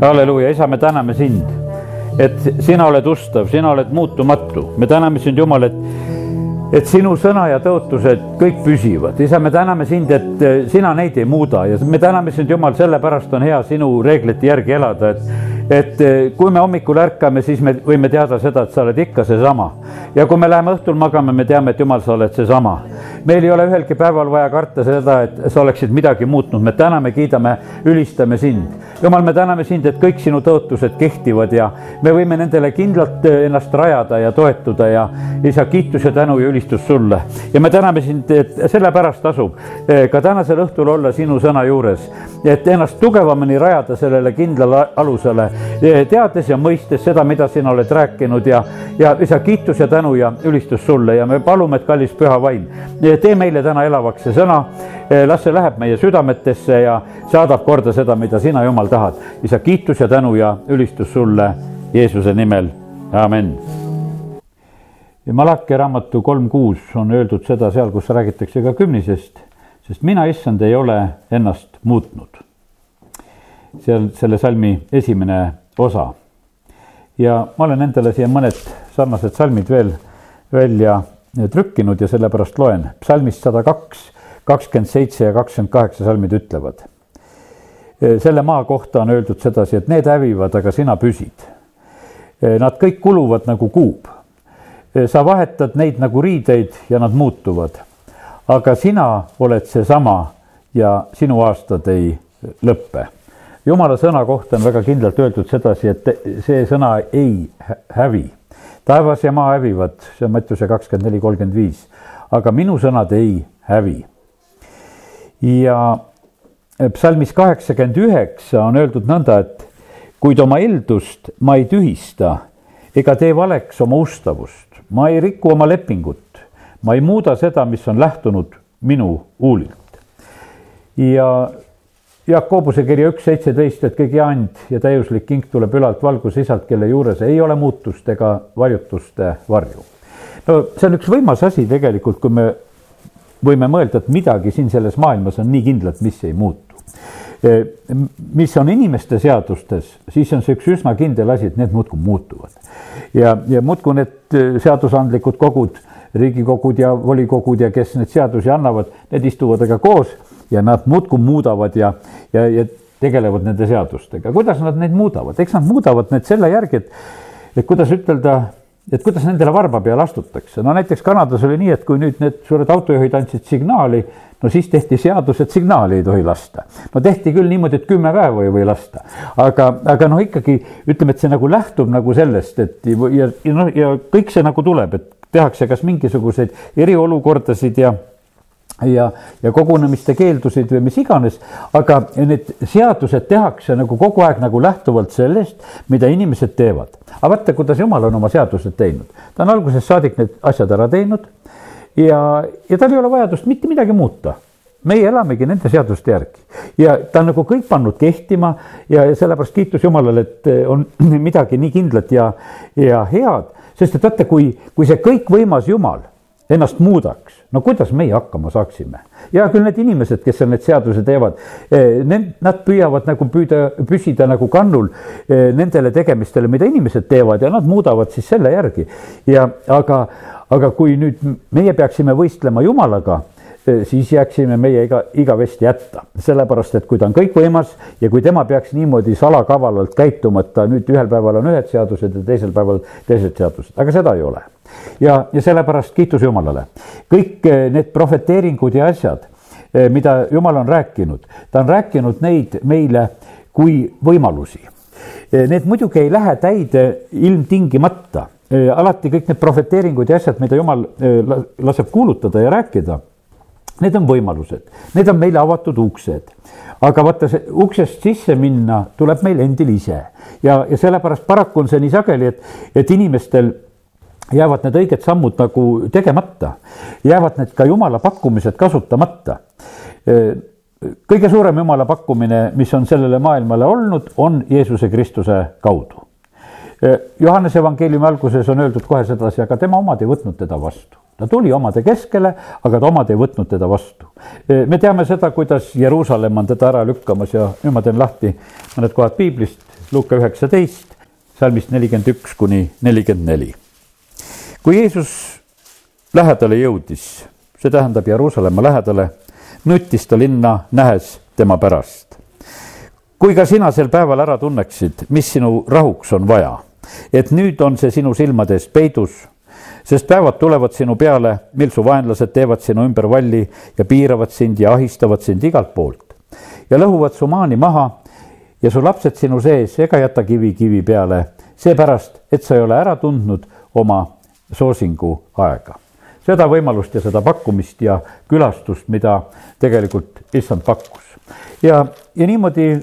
halleluuja, isa, me täname sind, et sina oled ustav, sina oled muutumatu, me täname sind, Jumal, et et sinu sõna ja tõotused kõik püsivad, isa, me täname sind, et eh, sina neid ei muuda ja me täname sind, Jumal, sellepärast on hea sinu reeglite järgi elada, et et eh, kui me hommikul ärkame, siis me võime teada seda, et sa oled ikka seesama. ja kui me läheme õhtul magama, me teame, et Jumal, sa oled seesama. meil ei ole ühelgi päeval vaja karta seda, et sa oleksid midagi muutnud, me täname, kiidame, ülistame sind. Jumal, me täname sind, et kõik sinu tõotused kehtivad ja me võime nendele kindlalt eh, ennast rajada ja toetuda ja isa, kiitus ja tänu ja ülistus sulle. ja me täname sind, et sellepärast tasub eh, ka tänasel õhtul olla sinu sõna juures, et ennast tugevamini rajada sellele kindlale alusele teades ja mõistes seda, mida sina oled rääkinud ja, ja isa, kiitus ja tänu ja ülistus sulle ja me palume, et kallis püha vaim, tee meile täna elavaks see sõna. las see läheb meie südametesse ja saadab korda seda, mida sina, Jumal, tahad. isa, kiitus ja tänu ja ülistus sulle Jeesuse nimel, amen ja Malachi raamatu kolm kuus on öeldud seda seal, kus räägitakse ka kümnisest, sest mina, issand, ei ole ennast muutnud see on selle salmi esimene osa. ja ma olen endale siia mõned sarnased salmid veel välja trükkinud ja sellepärast loen. psalmist sada kaks, kakskümmend seitse ja kakskümmend kaheksa salmid ütlevad. selle maa kohta on öeldud sedasi, et need hävivad, aga sina püsid. Nad kõik kuluvad nagu kuub. sa vahetad neid nagu riideid ja nad muutuvad. aga sina oled seesama ja sinu aastad ei lõppe jumala sõna kohta on väga kindlalt öeldud sedasi, et see sõna ei hävi. taevas ja maa hävivad, see on Mattiuse kakskümmend neli, kolmkümmend viis, aga minu sõnad ei hävi. ja psalmis kaheksakümmend üheksa on öeldud nõnda, et kuid oma eeldust ma ei tühista ega tee valeks oma ustavust, ma ei riku oma lepingut, ma ei muuda seda, mis on lähtunud minu huulilt. ja Jakobuse kirja üks seitseteist, et kõigi and ja täiuslik king tuleb ülalt valguse isalt, kelle juures ei ole muutust ega varjutuste varju. no see on üks võimas asi tegelikult, kui me võime mõelda, et midagi siin selles maailmas on nii kindlat, mis ei muutu. E, mis on inimeste seadustes, siis on see üks üsna kindel asi, et need muudkui muutuvad. ja, ja muudkui need seadusandlikud kogud, riigikogud ja volikogud ja kes neid seadusi annavad, need istuvad aga koos ja nad muudkui muudavad ja, ja, ja tegelevad nende seadustega. kuidas nad neid muudavad, eks nad muudavad need selle järgi, et, et kuidas ütelda, et kuidas nendele varba peale astutakse. no näiteks Kanadas oli nii, et kui nüüd need suured autojuhid andsid signaali, no siis tehti seadus, et signaali ei tohi lasta. no tehti küll niimoodi, et kümme päeva ei või lasta, aga, aga noh, ikkagi ütleme, et see nagu lähtub nagu sellest, et ja, ja noh, ja kõik see nagu tuleb, et tehakse kas mingisuguseid eriolukordasid ja ja, ja kogunemiste keeldusid või mis iganes, aga need seadused tehakse nagu kogu aeg nagu lähtuvalt sellest, mida inimesed teevad. aga vaata, kuidas jumal on oma seadused teinud, ta on algusest saadik need asjad ära teinud ja, ja tal ei ole vajadust mitte midagi muuta. Meie elamegi nende seaduste järgi. Ja ta on nagu kõik pannud kehtima ja, sellepärast kiitus Jumalale, et on midagi nii kindlat ja, ja head, sest et vaata, kui, kui see kõikvõimas Jumal ennast muudaks, no kuidas meie hakkama saaksime? ja küll need inimesed, kes seal neid seadusi teevad, eh, need, nad püüavad nagu püüda, püsida nagu kannul eh, nendele tegemistele, mida inimesed teevad ja nad muudavad siis selle järgi. ja aga, aga kui nüüd meie peaksime võistlema Jumalaga siis jääksime meie iga, igavesti jätta. sellepärast, et kui ta on kõikvõimas ja kui tema peaks niimoodi salakavalalt käituma, et ta nüüd ühel päeval on ühed seadused ja teisel päeval teised seadused, aga seda ei ole ja, ja sellepärast kiitus Jumalale. kõik eh, need prohveteeringud ja asjad, eh, mida Jumal on rääkinud, ta on rääkinud neid meile kui võimalusi. Eh, need muidugi ei lähe täide ilmtingimata, alati kõik need prohveteeringud ja asjad, mida Jumal laseb kuulutada ja rääkida, need on võimalused, need on meile avatud uksed aga vaata, see uksest sisse minna tuleb meil endil ise ja, ja sellepärast paraku on see nii sageli, et, et inimestel jäävad need õiged sammud nagu tegemata, jäävad need ka jumala pakkumised kasutamata. kõige suurem jumala pakkumine, mis on sellele maailmale olnud, on Jeesuse Kristuse kaudu. Johannese evangeeliumi alguses on öeldud kohe sedasi, aga tema omad ei võtnud teda vastu. Ta tuli omade keskele, aga omad ei võtnud teda vastu. me teame seda, kuidas Jeruusalemm on teda ära lükkamas ja nüüd ma teen lahti mõned kohad piiblist, Luuka üheksateist, salmist nelikümmend üks kuni nelikümmend neli. kui Jeesus lähedale jõudis, see tähendab Jeruusalemma lähedale, nuttis ta linna, nähes tema pärast. kui ka sina sel päeval ära tunneksid, mis sinu rahuks on vaja, et nüüd on see sinu silmade eest peidus sest päevad tulevad sinu peale, mil su vaenlased teevad sinu ümber valli ja piiravad sind ja ahistavad sind igalt poolt. ja lõhuvad su maani maha ja su lapsed sinu sees ega jäta kivi kivi peale, seepärast, et sa ei ole ära tundnud oma soosingu aega. seda võimalust ja seda pakkumist ja külastust, mida tegelikult issand pakkus. ja, ja niimoodi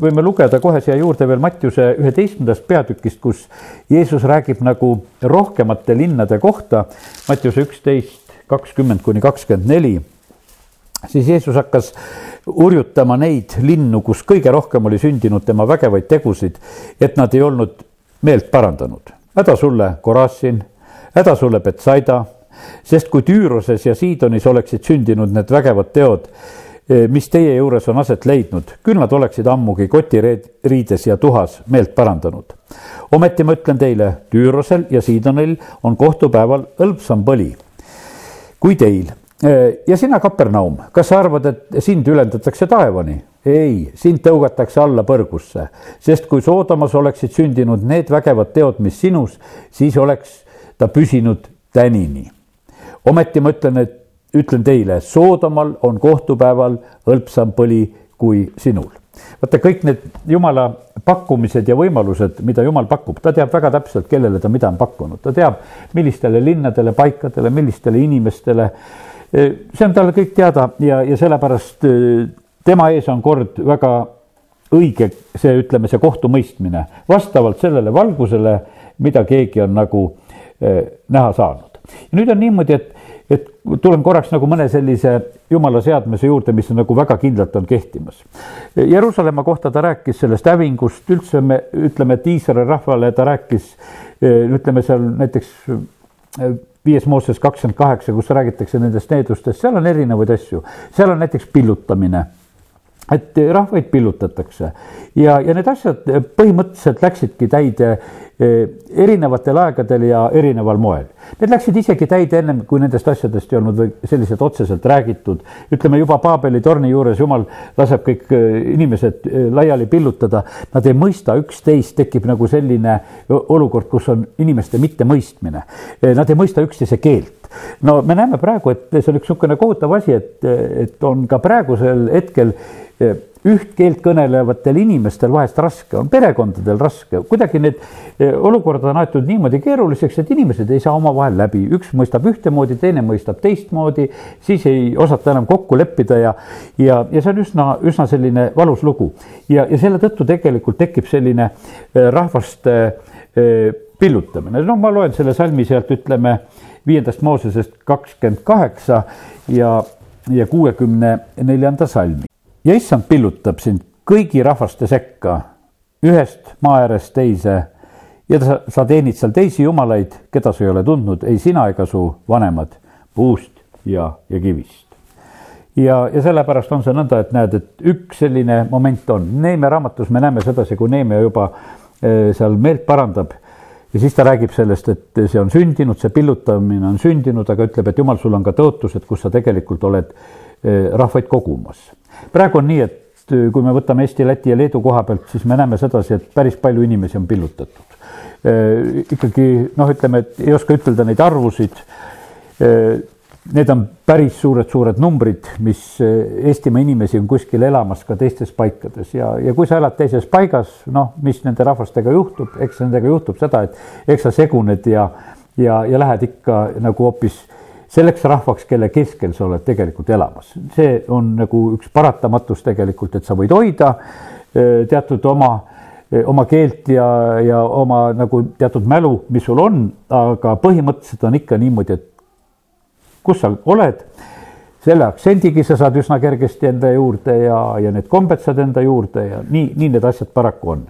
võime lugeda kohe siia juurde veel Mattiuse üheteistkümnendast peatükist, kus Jeesus räägib nagu rohkemate linnade kohta. Mattiuse üksteist, kakskümmend kuni kakskümmend neli. siis Jeesus hakkas urjutama neid linnu, kus kõige rohkem oli sündinud tema vägevaid tegusid, et nad ei olnud meelt parandanud. häda sulle, Korassin, häda sulle, Betsaida, sest kui Tüüroses ja Siidonis oleksid sündinud need vägevad teod, mis teie juures on aset leidnud, küll nad oleksid ammugi kotiriides ja tuhas meelt parandanud. ometi ma ütlen teile, Tüürosel ja Siidonil on kohtupäeval hõlpsam põli kui teil. Eh, ja sina, Kapernaum, kas sa arvad, et sind ülendatakse taevani? ei, sind tõugatakse alla põrgusse, sest kui Soodomas oleksid sündinud need vägevad teod, mis sinus, siis oleks ta püsinud tänini. ometi ma ütlen, et ütlen teile, Soodomal on kohtupäeval hõlpsam põli kui sinul. vaata kõik need jumala pakkumised ja võimalused, mida jumal pakub, ta teab väga täpselt, kellele ta mida on pakkunud, ta teab, millistele linnadele, paikadele, millistele inimestele. see on talle kõik teada ja, ja sellepärast tema ees on kord väga õige see, ütleme, see kohtumõistmine vastavalt sellele valgusele, mida keegi on nagu näha saanud. nüüd on niimoodi, et et tulen korraks nagu mõne sellise jumala seadmise juurde, mis on nagu väga kindlalt on kehtimas. Jeruusalemma kohta ta rääkis sellest hävingust, üldse me ütleme, et Iisraeli rahvale ta rääkis, ütleme seal näiteks viies Mooses kakskümmend kaheksa, kus räägitakse nendest needustest, seal on erinevaid asju, seal on näiteks pillutamine. Et rahvaid pillutatakse. Ja, ja need asjad põhimõtteliselt läksidki täide Eh, erinevatel aegadel ja erineval moel. Need läksid isegi täide ennem, kui nendest asjadest ei olnud või selliselt otseselt räägitud. ütleme juba Paabeli torni juures jumal laseb kõik eh, inimesed eh, laiali pillutada, nad ei mõista üksteist, tekib nagu selline olukord, kus on inimeste mittemõistmine. Nad ei mõista üksteise keelt no me näeme praegu, et see on üks niisugune kohutav asi, et, et on ka praegusel hetkel üht keelt kõnelevatel inimestel vahest raske, on perekondadel raske, kuidagi need eh, olukorrad on aetud niimoodi keeruliseks, et inimesed ei saa omavahel läbi, üks mõistab ühtemoodi, teine mõistab teistmoodi, siis ei osata enam kokku leppida ja, ja, ja see on üsna, üsna selline valus lugu. ja, ja selle tõttu tegelikult tekib selline eh, rahvaste eh, pillutamine, no ma loen selle salmi sealt, ütleme viiendast Moosesest kakskümmend kaheksa ja, ja kuuekümne neljanda salmi ja issand pillutab sind kõigi rahvaste sekka, ühest maa äärest teise. Ja sa, sa teenid seal teisi jumalaid, keda sa ei ole tundnud, ei sina ega su vanemad, puust ja, ja kivist. ja, ja sellepärast on see nõnda, et näed, et üks selline moment on, Neeme raamatus me näeme sedasi, kui Neeme juba e, seal meelt parandab. Ja siis ta räägib sellest, et see on sündinud, see pillutamine on sündinud, aga ütleb, et jumal, sul on ka tõotused, kus sa tegelikult oled rahvaid kogumas praegu on nii, et äh, kui me võtame Eesti, Läti ja Leedu koha pealt, siis me näeme sedasi, et päris palju inimesi on pillutatud. Äh, ikkagi noh, ütleme, et ei oska ütelda neid arvusid. Äh, need on päris suured-suured numbrid, mis Eestimaa inimesi on kuskil elamas ka teistes paikades ja, ja kui sa elad teises paigas, noh, mis nende rahvastega juhtub, eks nendega juhtub seda, et eks sa seguned ja, ja, ja lähed ikka nagu hoopis selleks rahvaks, kelle keskel sa oled tegelikult elamas. see on nagu üks paratamatus tegelikult, et sa võid hoida eh, teatud oma, eh, oma keelt ja, ja oma nagu teatud mälu, mis sul on, aga põhimõtteliselt on ikka niimoodi, et kus sa oled, selle aktsendigi sa saad üsna kergesti enda juurde ja, ja need kombed saad enda juurde ja nii, nii need asjad paraku on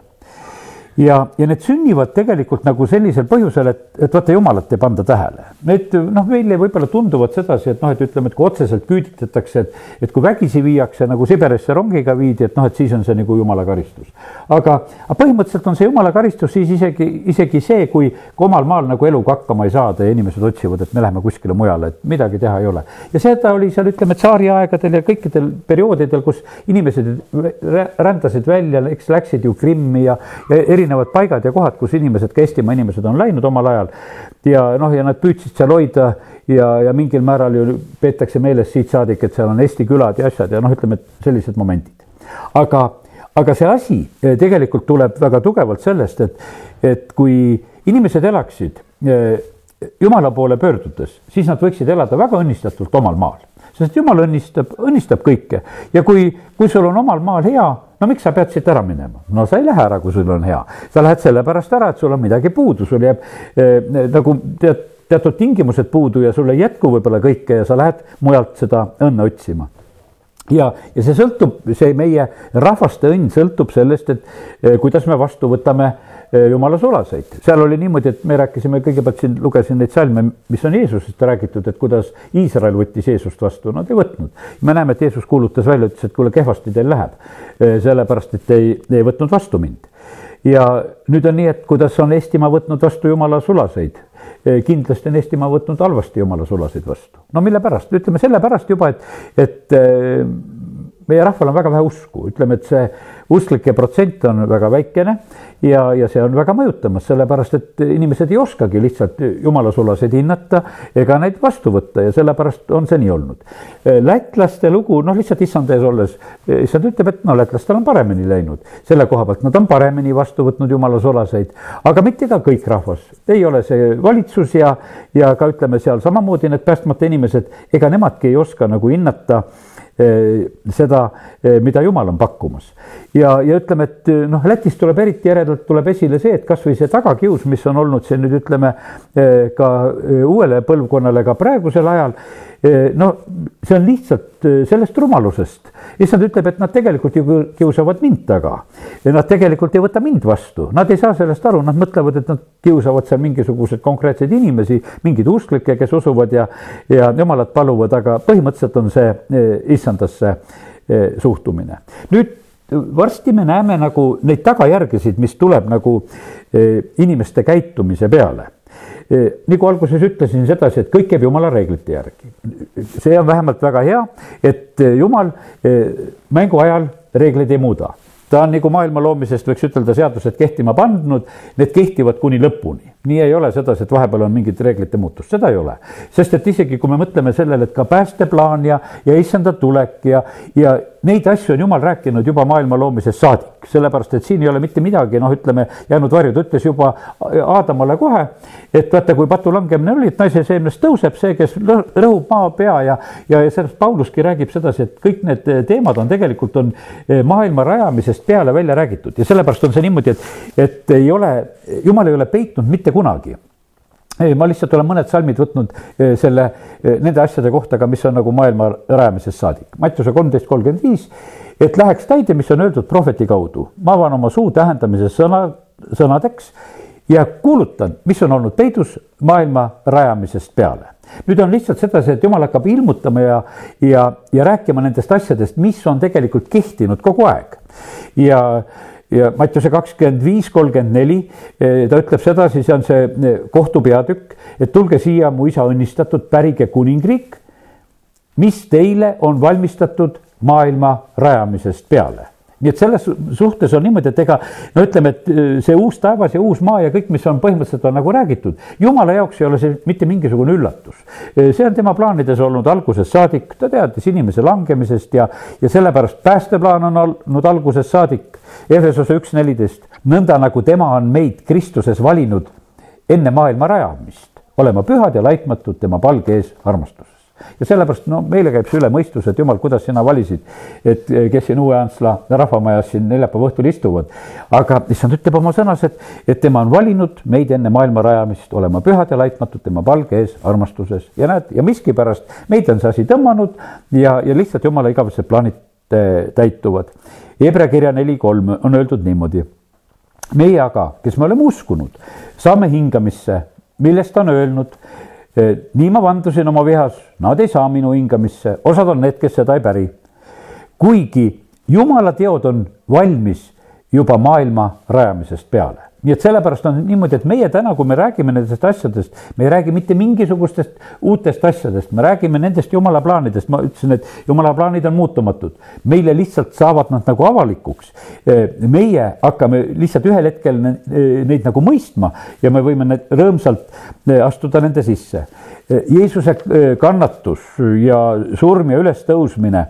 ja, ja need sünnivad tegelikult nagu sellisel põhjusel, et, et vaata, jumalat ei panda tähele. Need noh, meile võib-olla tunduvad sedasi, et noh, et ütleme, et kui otseselt küüditatakse, et, et kui vägisi viiakse nagu Siberisse rongiga viidi, et noh, et siis on see nagu jumala karistus. aga, aga põhimõtteliselt on see jumala karistus siis isegi, isegi see, kui, kui omal maal nagu eluga hakkama ei saada ja inimesed otsivad, et me läheme kuskile mujale, et midagi teha ei ole. ja seda oli seal, ütleme, tsaariaegadel ja kõikidel perioodidel, kus inimesed rändasid välja, eks läksid ju Krimmi ja, ja erinevad paigad ja kohad, kus inimesed, ka Eestimaa inimesed on läinud omal ajal. ja noh, ja nad püüdsid seal hoida ja, ja mingil määral ju peetakse meeles siit saadik, et seal on Eesti külad ja asjad ja noh, ütleme, et sellised momendid. aga, aga see asi eh, tegelikult tuleb väga tugevalt sellest, et, et kui inimesed elaksid eh, jumala poole pöördudes, siis nad võiksid elada väga õnnistatult omal maal sest jumal õnnistab, õnnistab kõike. Ja kui, kui sul on omal maal hea, no miks sa pead siit ära minema? no sa ei lähe ära, kui sul on hea, sa lähed sellepärast ära, et sul on midagi puudu, sul jääb eh, nagu tead, teatud tingimused puudu ja sul ei jätku võib-olla kõike ja sa lähed mujalt seda õnne otsima. Ja, ja see sõltub, see meie rahvaste õnn sõltub sellest, et eh, kuidas me vastu võtame eh, jumala sulaseid. seal oli niimoodi, et me rääkisime kõigepealt siin, lugesin neid salme, mis on Jeesusest räägitud, et kuidas Iisrael võttis Jeesust vastu, nad ei võtnud. me näeme, et Jeesus kuulutas välja, ütles, et kuule, kehvasti teil läheb, eh, sellepärast et ei, ei võtnud vastu mind. ja nüüd on nii, et kuidas on Eestimaa võtnud vastu jumala sulaseid kindlasti on Eestimaa võtnud halvasti jumala sulaseid vastu. no mille pärast, ütleme sellepärast juba, et, et meie rahval on väga vähe usku, ütleme, et see usklike protsent on väga väikene ja, ja see on väga mõjutamas, sellepärast et inimesed ei oskagi lihtsalt jumalasulaseid hinnata ega neid vastu võtta ja sellepärast on see nii olnud. lätlaste lugu, noh, lihtsalt issand ees olles, issand ütleb, et no lätlastel on paremini läinud. Selle koha pealt, nad on paremini vastu võtnud jumalasulaseid, aga mitte ka kõik rahvas, ei ole see valitsus ja, ja ka ütleme seal samamoodi need päästmata inimesed, ega nemadki ei oska nagu hinnata seda, eh, mida Jumal on pakkumas. ja, ja ütleme, et eh, noh, Lätis tuleb eriti eredalt tuleb esile see, et kasvõi see tagakius, mis on olnud siin nüüd ütleme ka uuele põlvkonnale ka praegusel ajal no see on lihtsalt sellest rumalusest. issand ütleb, et nad tegelikult ju kiusavad mind taga. Nad tegelikult ei võta mind vastu, nad ei saa sellest aru, nad mõtlevad, et nad kiusavad seal mingisuguseid konkreetseid inimesi, mingeid usklikke, kes usuvad ja, ja jumalat paluvad, aga põhimõtteliselt on see issandasse suhtumine. nüüd varsti me näeme nagu neid tagajärgesid, mis tuleb nagu inimeste käitumise peale nagu alguses ütlesin sedasi, et kõik käib jumala reeglite järgi. see on vähemalt väga hea, et jumal mängu ajal reegleid ei muuda ta on nagu maailma loomisest, võiks ütelda, seadused kehtima pandud, need kehtivad kuni lõpuni. nii ei ole sedasi, et vahepeal on mingit reeglite muutust, seda ei ole. sest et isegi kui me mõtleme sellele, et ka päästeplaan ja, ja issanda tulek ja, ja neid asju on jumal rääkinud juba maailma loomisest saadik, sellepärast et siin ei ole mitte midagi, noh, ütleme, jäänud varju, ta ütles juba Aadamale kohe, et vaata, kui patu langemine oli, et naise seemnest tõuseb see, kes rõhub maa pea ja, ja, ja sellest Pauluski räägib sedasi, et kõik need teemad on tegelikult on eh, maailma rajamisest peale välja räägitud. Ja sellepärast on see niimoodi, et, et ei ole, jumal ei ole peitnud mitte kunagi ei, ma lihtsalt olen mõned salmid võtnud eh, selle, eh, nende asjade kohta ka, mis on nagu maailma rajamisest saadik. Mattiuse kolmteist kolmkümmend viis, et läheks täide, mis on öeldud prohveti kaudu. ma avan oma suu tähendamise sõna, sõnadeks ja kuulutan, mis on olnud peidus maailma rajamisest peale. nüüd on lihtsalt sedasi, et jumal hakkab ilmutama ja, ja, ja rääkima nendest asjadest, mis on tegelikult kehtinud kogu aeg ja ja Mattiuse kakskümmend viis, kolmkümmend neli, eh, ta ütleb sedasi, see on see eh, kohtu peatükk, et tulge siia, mu isa õnnistatud, pärige kuningriik, mis teile on valmistatud maailma rajamisest peale nii et selles suhtes on niimoodi, et ega no ütleme, et äh, see uus taevas ja uus maa ja kõik, mis on põhimõtteliselt on nagu räägitud, jumala jaoks ei ole see mitte mingisugune üllatus. Äh, see on tema plaanides olnud algusest saadik, ta teadis inimese langemisest ja, ja sellepärast päästeplaan on olnud algusest saadik. Efesose üks neliteist, nõnda nagu tema on meid Kristuses valinud enne maailma rajamist, olema pühad ja laitmatud tema palge ees armastuses ja sellepärast no meile käib see üle mõistuse, et jumal, kuidas sina valisid, et eh, kes siin Uue-Antsla rahvamajas siin neljapäeva õhtul istuvad. aga issand ütleb oma sõnas, et, et tema on valinud meid enne maailma rajamist olema pühad ja laitmatud tema palge ees armastuses ja näed, ja miskipärast meid on see asi tõmmanud ja, ja lihtsalt jumala igavesed plaanid täituvad. Hebra kirja neli kolm on öeldud niimoodi meie aga, kes me oleme uskunud, saame hingamisse, millest on öelnud. Nii ma vandusin oma vihas, nad ei saa minu hingamisse, osad on need, kes seda ei päri. kuigi jumala teod on valmis juba maailma rajamisest peale nii et sellepärast on niimoodi, et meie täna, kui me räägime nendest asjadest, me ei räägi mitte mingisugustest uutest asjadest, me räägime nendest jumala plaanidest, ma ütlesin, et jumala plaanid on muutumatud. meile lihtsalt saavad nad nagu avalikuks. meie hakkame lihtsalt ühel hetkel neid nagu mõistma ja me võime need rõõmsalt astuda nende sisse. Jeesuse kannatus ja surm ja ülestõusmine,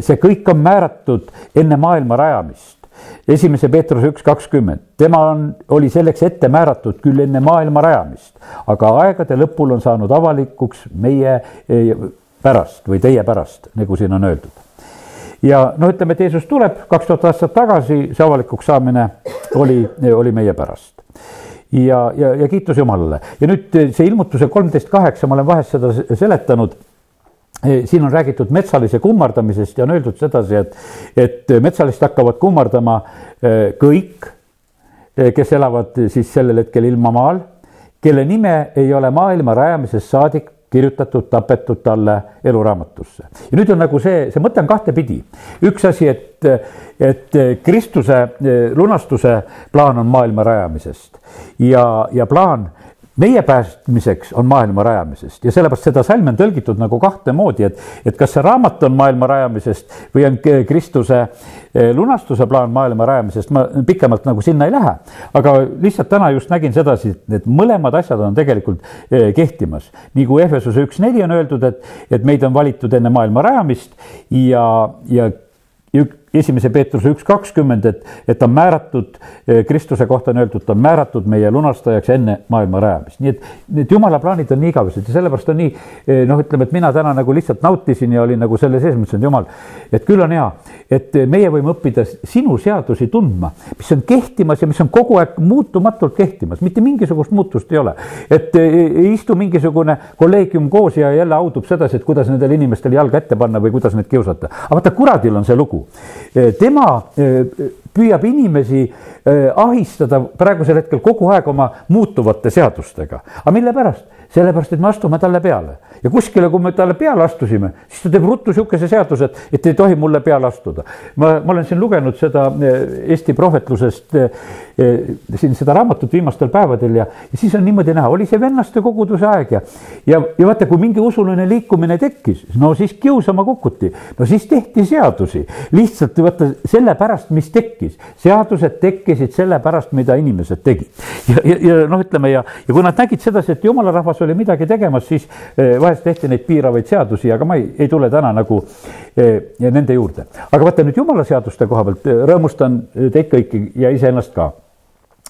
see kõik on määratud enne maailma rajamist esimese Peetruse üks kakskümmend, tema on, oli selleks ette määratud küll enne maailma rajamist, aga aegade lõpul on saanud avalikuks meie eh, pärast või teie pärast, nagu siin on öeldud. ja no ütleme, et Jeesus tuleb kaks tuhat aastat tagasi, see avalikuks saamine oli, oli meie pärast. Ja, ja, ja kiitus Jumalale. Ja nüüd see ilmutuse kolmteist kaheksa, ma olen vahest seda seletanud siin on räägitud metsalise kummardamisest ja on öeldud sedasi, et, et metsalist hakkavad kummardama eh, kõik, eh, kes elavad siis sellel hetkel ilmamaal, kelle nime ei ole maailma rajamisest saadik kirjutatud, tapetud talle eluraamatusse. ja nüüd on nagu see, see mõte on kahtepidi. üks asi, et, et Kristuse lunastuse plaan on maailma rajamisest ja, ja plaan meie päästmiseks on maailma rajamisest ja sellepärast seda salmi on tõlgitud nagu kahte moodi, et, et kas see raamat on maailma rajamisest või on Kristuse eh, lunastuse plaan maailma rajamisest, ma pikemalt nagu sinna ei lähe. aga lihtsalt täna just nägin sedasi, et mõlemad asjad on tegelikult eh, kehtimas. nii kui Ehvesuse üks neli on öeldud, et, et meid on valitud enne maailma rajamist ja, ja esimese Peetruse üks kakskümmend, et, et on määratud, eh, Kristuse kohta on öeldud, ta on määratud meie lunastajaks enne maailma rajamist, nii et need jumala plaanid on nii igavesed ja sellepärast on nii eh, noh, ütleme, et mina täna nagu lihtsalt nautisin ja olin nagu selle sees, mõtlesin, et jumal, et küll on hea, et meie võime õppida sinu seadusi tundma, mis on kehtimas ja mis on kogu aeg muutumatult kehtimas, mitte mingisugust muutust ei ole. et eh, ei istu mingisugune kolleegium koos ja jälle audub sedasi, et kuidas nendele inimestele jalga ette panna või kuidas neid kiusata, aga vaata, kuradil on see lugu tema eh, püüab inimesi ahistada praegusel hetkel kogu aeg oma muutuvate seadustega. aga mille pärast? sellepärast, et me astume talle peale ja kuskile, kui me talle peale astusime, siis ta teeb ruttu sihukese seaduse, et, et ei tohi mulle peale astuda. ma, ma olen siin lugenud seda Eesti prohvetlusest, siin seda raamatut viimastel päevadel ja, ja siis on niimoodi näha, oli see vennaste koguduse aeg ja, ja, ja vaata, kui mingi usuline liikumine tekkis, no siis kiusama kukuti, no siis tehti seadusi lihtsalt vaata sellepärast, mis tekkis, seadused tekkisid sellepärast, mida inimesed tegid ja, ja, ja noh, ütleme ja, ja kui nad nägid sedasi, et jumala rahvas oli midagi tegemas, siis eh, vahest tehti neid piiravaid seadusi, aga ma ei, ei tule täna nagu eh, nende juurde. aga vaata nüüd jumala seaduste koha pealt eh, rõõmustan teid kõiki ja iseennast ka.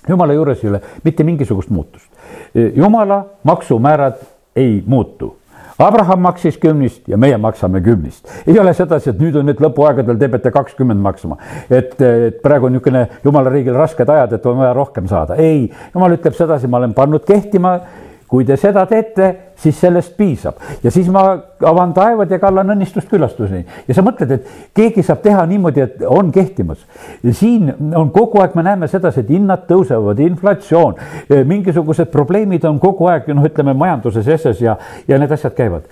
jumala juures ei ole mitte mingisugust muutust. jumala maksumäärad ei muutu Abraham maksis kümnist ja meie maksame kümnist. ei ole sedasi, et nüüd on nüüd lõpuaegadel te peate kakskümmend maksma. et, et praegu on niisugune jumala riigil rasked ajad, et on vaja rohkem saada. ei, jumal ütleb sedasi, ma olen pannud kehtima kui te seda teete, siis sellest piisab. Ja siis ma avan taevad ja kallan õnnistust külastuseni ja sa mõtled, et keegi saab teha niimoodi, et on kehtimas. siin on kogu aeg, me näeme sedasi, et hinnad tõusevad, inflatsioon, mingisugused probleemid on kogu aeg, noh, ütleme majanduses, SS ja, ja need asjad käivad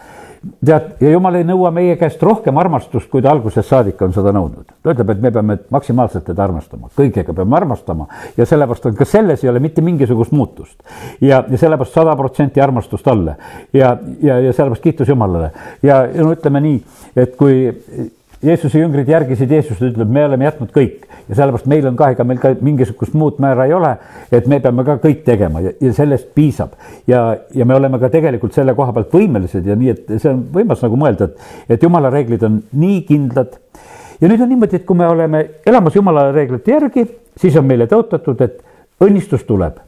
tead, ja jumal ei nõua meie käest rohkem armastust, kui ta algusest saadik on seda nõudnud. ta ütleb, et me peame maksimaalselt teda armastama, kõigega peame armastama ja sellepärast on ka selles ei ole mitte mingisugust muutust. ja, ja sellepärast sada protsenti armastust alla ja, ja, ja sellepärast kiitus Jumalale ja no ütleme nii, et kui Jeesuse jüngrid järgisid Jeesust, ütleb, me oleme jätnud kõik ja sellepärast meil on ka, ega meil ka mingisugust muud määra ei ole, et me peame ka kõik tegema ja, ja sellest piisab. ja, ja me oleme ka tegelikult selle koha pealt võimelised ja nii, et see on võimas nagu mõelda, et, et jumala reeglid on nii kindlad. ja nüüd on niimoodi, et kui me oleme elamas jumala reeglite järgi, siis on meile tõotatud, et õnnistus tuleb.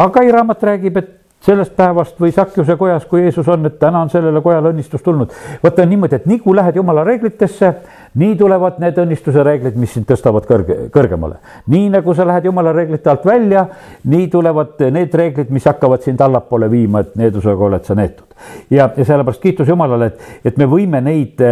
Agai raamat räägib, et sellest päevast või Sakjuse kojas, kui Jeesus on, et täna on sellele kojale õnnistus tulnud. vaata niimoodi, et nii kui lähed jumala reeglitesse, nii tulevad need õnnistuse reeglid, mis sind tõstavad kõrge, kõrgemale. nii nagu sa lähed jumala reeglite alt välja, nii tulevad need reeglid, mis hakkavad sind allapoole viima, et needusega oled sa neetud. Ja, ja sellepärast kiitus Jumalale, et, et me võime neid,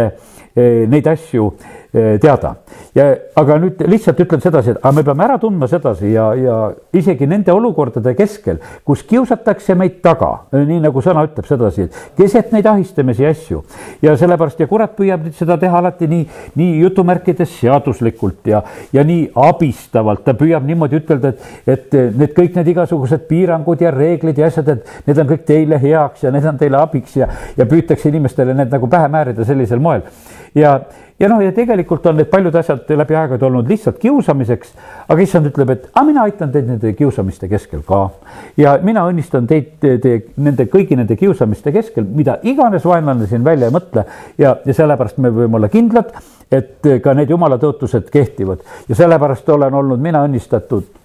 neid asju teada. ja aga nüüd lihtsalt ütlen sedasi, et aga me peame ära tundma sedasi ja, ja isegi nende olukordade keskel, kus kiusatakse meid taga, nii nagu sõna ütleb sedasi, et keset neid ahistamisi asju ja sellepärast ja kurat püüab nüüd seda teha alati nii, nii jutumärkides seaduslikult ja, ja nii abistavalt, ta püüab niimoodi ütelda, et, et need kõik need igasugused piirangud ja reeglid ja asjad, et need on kõik teile heaks ja need on teile abiks ja, ja püütakse inimestele need nagu pähe määrida sellisel moel. Ja, ja noh, ja tegelikult on need paljud asjad läbi aegade olnud lihtsalt kiusamiseks, aga issand ütleb, et aga mina aitan teid nende kiusamiste keskel ka. ja mina õnnistan teid te, te, nende kõigi nende kiusamiste keskel, mida iganes vaenlane siin välja ei mõtle. Ja, ja sellepärast me võime olla kindlad, et ka need jumala tõotused kehtivad. Ja sellepärast olen olnud mina õnnistatud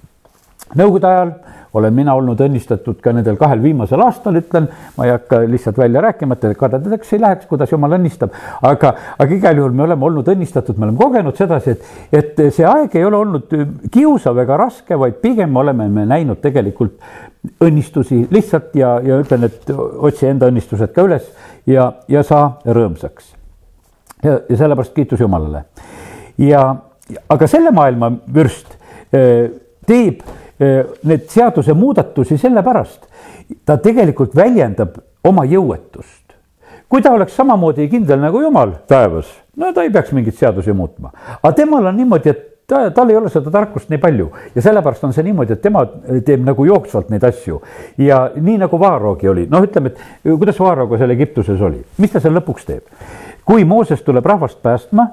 nõukogude ajal olen mina olnud õnnistatud ka nendel kahel viimasel aastal, ütlen, ma ei hakka lihtsalt välja rääkima, et kadedaks ei läheks, kuidas jumal õnnistab, aga, aga igal juhul me oleme olnud õnnistatud, me oleme kogenud sedasi, et, et see aeg ei ole olnud kiusav ega raske, vaid pigem oleme me näinud tegelikult õnnistusi lihtsalt ja, ja ütlen, et otsi enda õnnistused ka üles ja, ja saa rõõmsaks. ja, ja sellepärast kiitus Jumalale. ja, aga selle maailma vürst eh, teeb need seadusemuudatusi sellepärast, ta tegelikult väljendab oma jõuetust. kui ta oleks samamoodi kindel nagu jumal taevas, no ta ei peaks mingeid seadusi muutma, aga temal on niimoodi, et ta, tal ei ole seda tarkust nii palju ja sellepärast on see niimoodi, et tema teeb nagu jooksvalt neid asju. ja nii nagu Vaaroogi oli, noh, ütleme, et kuidas Vaarooga seal Egiptuses oli, mis ta seal lõpuks teeb? kui Mooses tuleb rahvast päästma,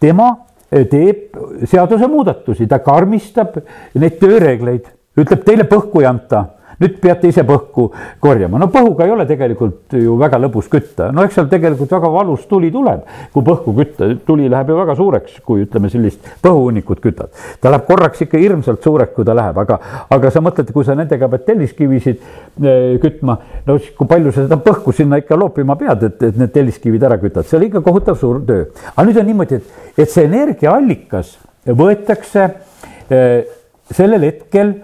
tema teeb seadusemuudatusi, ta karmistab neid tööreegleid, ütleb teile põhku ei anta nüüd peate ise põhku korjama, no põhuga ei ole tegelikult ju väga lõbus kütta, no eks seal tegelikult väga valus tuli tuleb, kui põhku kütta, tuli läheb ju väga suureks, kui ütleme, sellist põhuhunnikut kütad. ta läheb korraks ikka hirmsalt suureks, kui ta läheb, aga, aga sa mõtled, kui sa nendega pead telliskivisid eh, kütma, no siis kui palju sa seda põhku sinna ikka loopima pead, et, et need telliskivid ära kütad, see oli ikka kohutav suur töö. aga nüüd on niimoodi, et, et see energiaallikas võetakse eh, sellel hetkel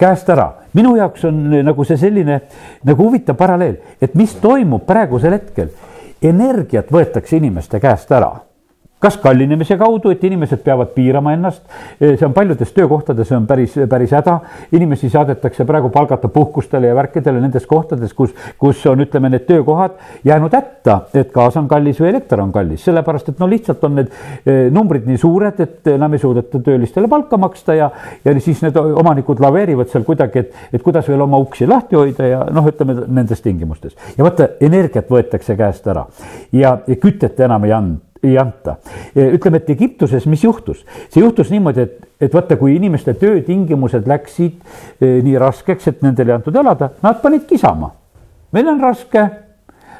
käest ära minu jaoks on eh, nagu see selline nagu huvitav paralleel, et mis toimub praegusel hetkel. energiat võetakse inimeste käest ära kas kallinemise kaudu, et inimesed peavad piirama ennast, see on paljudes töökohtades, see on päris, päris häda. inimesi saadetakse praegu palgata puhkustele ja värkidele nendes kohtades, kus, kus on, ütleme, need töökohad jäänud hätta, et gaas on kallis või elekter on kallis, sellepärast et no lihtsalt on need eh, numbrid nii suured, et enam ei suudeta töölistele palka maksta ja, ja siis need omanikud laveerivad seal kuidagi, et, et kuidas veel oma uksi lahti hoida ja noh, ütleme nendes tingimustes. ja vaata, energiat võetakse käest ära ja, ja kütet enam ei anda ei anta. ütleme, et Egiptuses, mis juhtus? see juhtus niimoodi, et, et vaata, kui inimeste töötingimused läksid eh, nii raskeks, et nendel ei antud elada, nad panid kisama. meil on raske.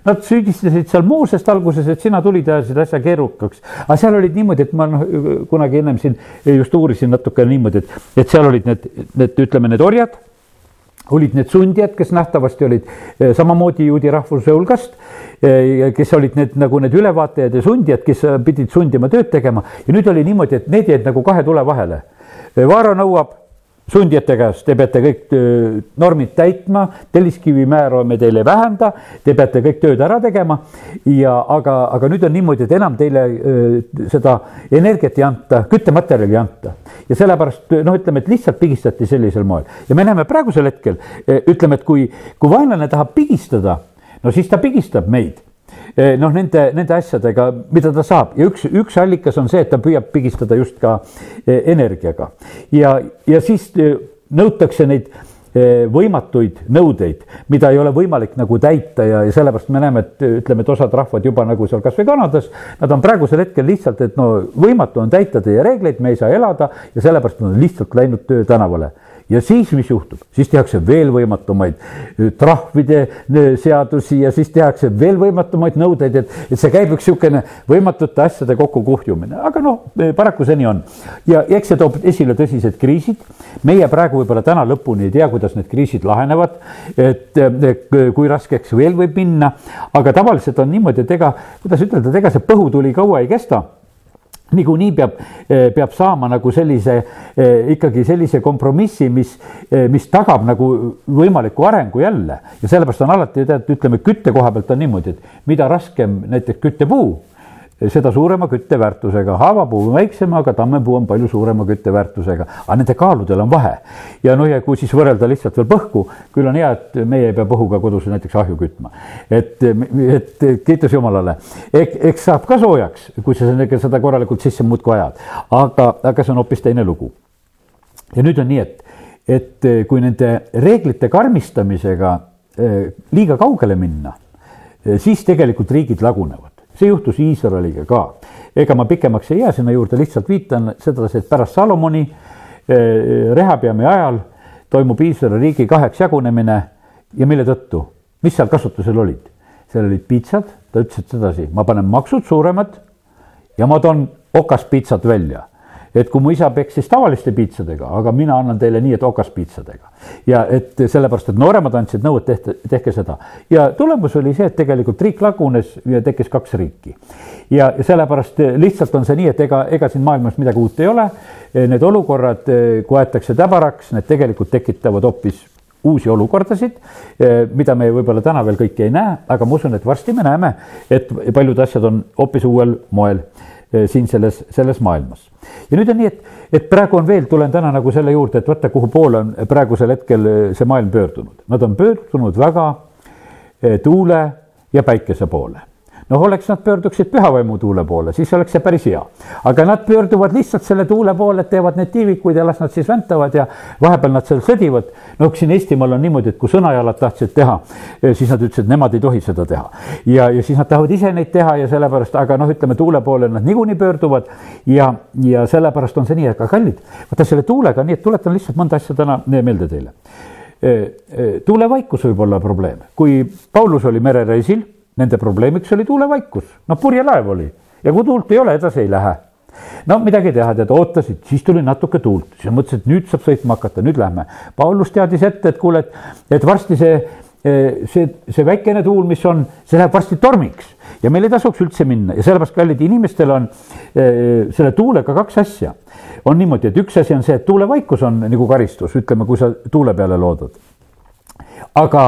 Nad süüdistasid seal Moosest alguses, et sina tulid ja ajasid asja keerukaks. aga seal olid niimoodi, et ma noh, kunagi ennem siin just uurisin natuke niimoodi, et, et seal olid need, need, ütleme, need orjad olid need sundijad, kes nähtavasti olid eh, samamoodi juudi rahvuse hulgast, eh, kes olid need nagu need ülevaatajad ja sundijad, kes pidid sundima tööd tegema ja nüüd oli niimoodi, et need jäid nagu kahe tule vahele. Vaara nõuab sundijate käest, te peate kõik normid täitma, telliskivi määra me teile ei vähenda, te peate kõik tööd ära tegema ja aga, aga nüüd on niimoodi, et enam teile öö, seda energiat ei anta, küttematerjali ei anta. ja sellepärast noh, ütleme, et lihtsalt pigistati sellisel moel ja me näeme praegusel hetkel, ütleme, et kui, kui vaenlane tahab pigistada, no siis ta pigistab meid noh, nende, nende asjadega, mida ta saab. Ja üks, üks allikas on see, et ta püüab pigistada just ka eh, energiaga. Ja, ja siis eh, nõutakse neid võimatuid nõudeid, mida ei ole võimalik nagu täita ja, ja sellepärast me näeme, et ütleme, et osad rahvad juba nagu seal kasvõi Kanadas, nad on praegusel hetkel lihtsalt, et no võimatu on täita teie reegleid, me ei saa elada ja sellepärast nad on lihtsalt läinud töö tänavale ja siis, mis juhtub, siis tehakse veel võimatumaid äh, trahvide äh, seadusi ja siis tehakse veel võimatumaid nõudeid, et, et see käib üks niisugune võimatute asjade kokkukuhjumine, aga noh, äh, paraku see nii on. ja eks see toob esile tõsised kriisid. meie praegu võib-olla täna lõpuni ei tea, kuidas need kriisid lahenevad, et kui raskeks veel võib minna, aga tavaliselt on niimoodi, et ega, kuidas ütelda, et ega see põhutuli kaua ei kesta niikuinii peab, eh, peab saama nagu sellise, eh, ikkagi sellise kompromissi, mis, eh, mis tagab nagu võimaliku arengu jälle. ja sellepärast on alati tead, ütleme kütte koha pealt on niimoodi, et mida raskem näiteks küttepuu, seda suurema kütteväärtusega, haavapuu on väiksem, aga tammepuu on palju suurema kütteväärtusega, aga nende kaaludel on vahe. ja noh, ja kui siis võrrelda lihtsalt veel põhku, küll on hea, et meie ei pea põhuga kodus näiteks ahju kütma. et, et kiitus Jumalale, eks saab ka soojaks, kui sa seda korralikult sisse muudkui ajad, aga, aga see on hoopis teine lugu. ja nüüd on nii, et, et kui nende reeglite karmistamisega eh, liiga kaugele minna, eh, siis tegelikult riigid lagunevad see juhtus Iisraeliga ka. ega ma pikemaks ei jää sinna juurde, lihtsalt viitan sedasi, et pärast Salomoni eh, Rehabiami ajal toimub Iisraeli riigi kaheks jagunemine ja mille tõttu, mis seal kasutusel olid? seal olid piitsad, ta ütles, et sedasi, ma panen maksud suuremad ja ma toon okaspitsad välja et kui mu isa peksis tavaliste piitsadega, aga mina annan teile nii, et okaspiitsadega. ja et sellepärast, et nooremad andsid nõu, et tehke, tehke seda ja tulemus oli see, et tegelikult riik lagunes ja tekkis kaks riiki. ja, sellepärast lihtsalt on see nii, et ega, ega siin maailmas midagi uut ei ole. Need olukorrad, kui aetakse täbaraks, need tegelikult tekitavad hoopis uusi olukordasid, mida me võib-olla täna veel kõiki ei näe, aga ma usun, et varsti me näeme, et paljud asjad on hoopis uuel moel siin selles, selles maailmas. ja nüüd on nii, et, et praegu on veel, tulen täna nagu selle juurde, et vaata, kuhu poole on praegusel hetkel eh, see maailm pöördunud. Nad on pöördunud väga eh, tuule ja päikese poole noh, oleks nad pöörduksid pühavaimu tuule poole, siis oleks see päris hea. aga nad pöörduvad lihtsalt selle tuule poole, et teevad neid tiivikuid ja las nad siis väntavad ja vahepeal nad seal sõdivad. no siin Eestimaal on niimoodi, et kui sõnajalad tahtsid teha, eh, siis nad ütlesid, nemad ei tohi seda teha. ja, ja siis nad tahavad ise neid teha ja sellepärast, aga noh, ütleme tuule poole nad niikuinii pöörduvad ja, ja sellepärast on see nii, aga kallid, vaata selle tuulega, nii et tuletan lihtsalt mõnda asja täna meelde teile eh, eh, tuulevaikus võib olla probleem, kui Paulus oli merereisil Nende probleemiks oli tuulevaikus, noh purjelaev oli ja kui tuult ei ole, edasi ei lähe. no midagi teha, tead, ootasid, siis tuli natuke tuult, siis mõtlesid, et nüüd saab sõitma hakata, nüüd lähme. Paulus teadis ette, et kuule, et, et varsti see, see, see väikene tuul, mis on, see läheb varsti tormiks ja meil ei tasuks üldse minna ja sellepärast, kallid inimestel on selle tuulega kaks asja. on niimoodi, et üks asi on see, et tuulevaikus on nagu karistus, ütleme, kui sa tuule peale loodad. aga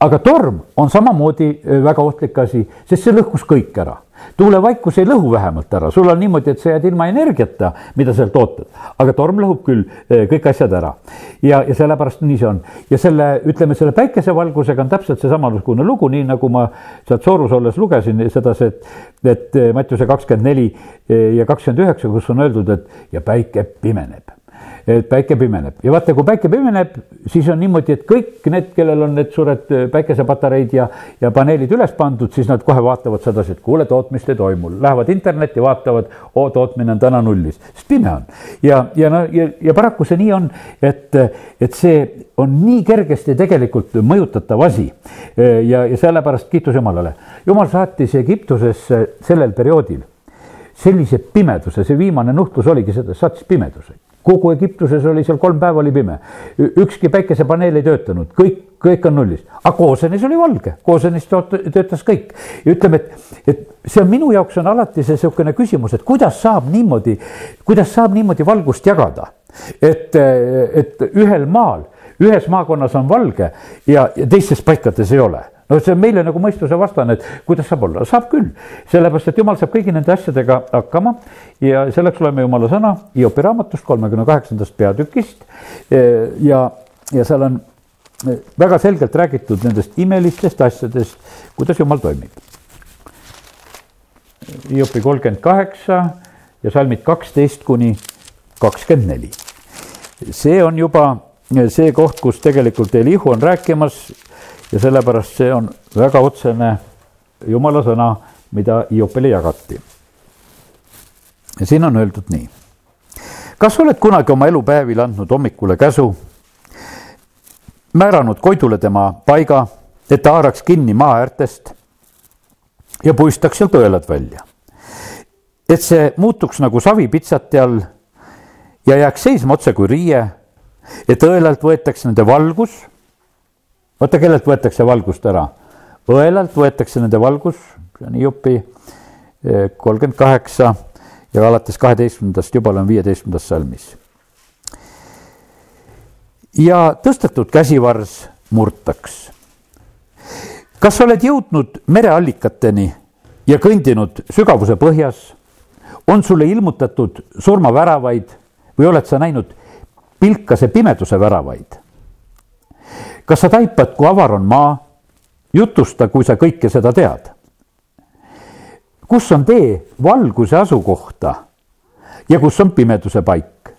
aga torm on samamoodi äh, väga ohtlik asi, sest see lõhkus kõik ära. tuulevaikus ei lõhu vähemalt ära, sul on niimoodi, et sa jääd ilma energiata, mida sealt ootad, aga torm lõhub küll äh, kõik asjad ära. ja, ja sellepärast nii see on ja selle, ütleme selle päikesevalgusega on täpselt seesamasugune lugu, nii nagu ma sealt Soorus olles lugesin sedasi, et, et äh, Mattiuse kakskümmend neli ja kakskümmend üheksa, kus on öeldud, et ja päike pimeneb et päike pimeneb ja vaata, kui päike pimeneb, siis on niimoodi, et kõik need, kellel on need suured äh, päikesepatareid ja, ja paneelid üles pandud, siis nad kohe vaatavad sedasi, et kuule, tootmist ei toimu, lähevad internetti, vaatavad, oo, tootmine on täna nullis, sest pime on. ja, ja no ja, ja paraku see nii on, et, et see on nii kergesti tegelikult mõjutatav asi. ja, ja sellepärast kiitus Jumalale. Jumal saatis Egiptusesse sellel perioodil sellise pimeduse, see viimane nuhtlus oligi seda, saatis pimeduse kogu Egiptuses oli seal kolm päeva oli pime, ükski päikesepaneel ei töötanud, kõik, kõik on nullis, aga Koosenis oli valge, Koosenis töötas kõik. ütleme, et, et see on minu jaoks on alati see niisugune küsimus, et kuidas saab niimoodi, kuidas saab niimoodi valgust jagada, et, et ühel maal, ühes maakonnas on valge ja, ja teistes paikades ei ole no see on meile nagu mõistusevastane, et kuidas saab olla, saab küll, sellepärast et jumal saab kõigi nende asjadega hakkama ja selleks loeme jumala sõna Hiopi raamatust kolmekümne kaheksandast peatükist. ja, ja seal on väga selgelt räägitud nendest imelistest asjadest, kuidas jumal toimib. Hiopi kolmkümmend kaheksa ja salmid kaksteist kuni kakskümmend neli. see on juba see koht, kus tegelikult Elihu on rääkimas ja sellepärast see on väga otsene jumala sõna, mida Hiopile jagati. ja siin on öeldud nii. kas oled kunagi oma elupäevil andnud hommikule käsu, määranud Koidule tema paiga, et ta haaraks kinni maa äärtest ja puistaks sealt õelad välja. et see muutuks nagu savi pitsati all ja jääks seisma otse kui riie, et õelalt võetaks nende valgus vaata, kellelt võetakse valgust ära? õelalt võetakse nende valgus, see on Hiopi eh, kolmkümmend kaheksa ja alates kaheteistkümnendast juba olen viieteistkümnendas salmis. ja tõstetud käsivars murtaks. kas oled jõudnud mereallikateni ja kõndinud sügavuse põhjas, on sulle ilmutatud surmaväravaid või oled sa näinud pilkase pimeduse väravaid? Kas sa taipad, kui avar on maa? jutusta, kui sa kõike seda tead. kus on tee valguse asukohta ja kus on pimeduse paik?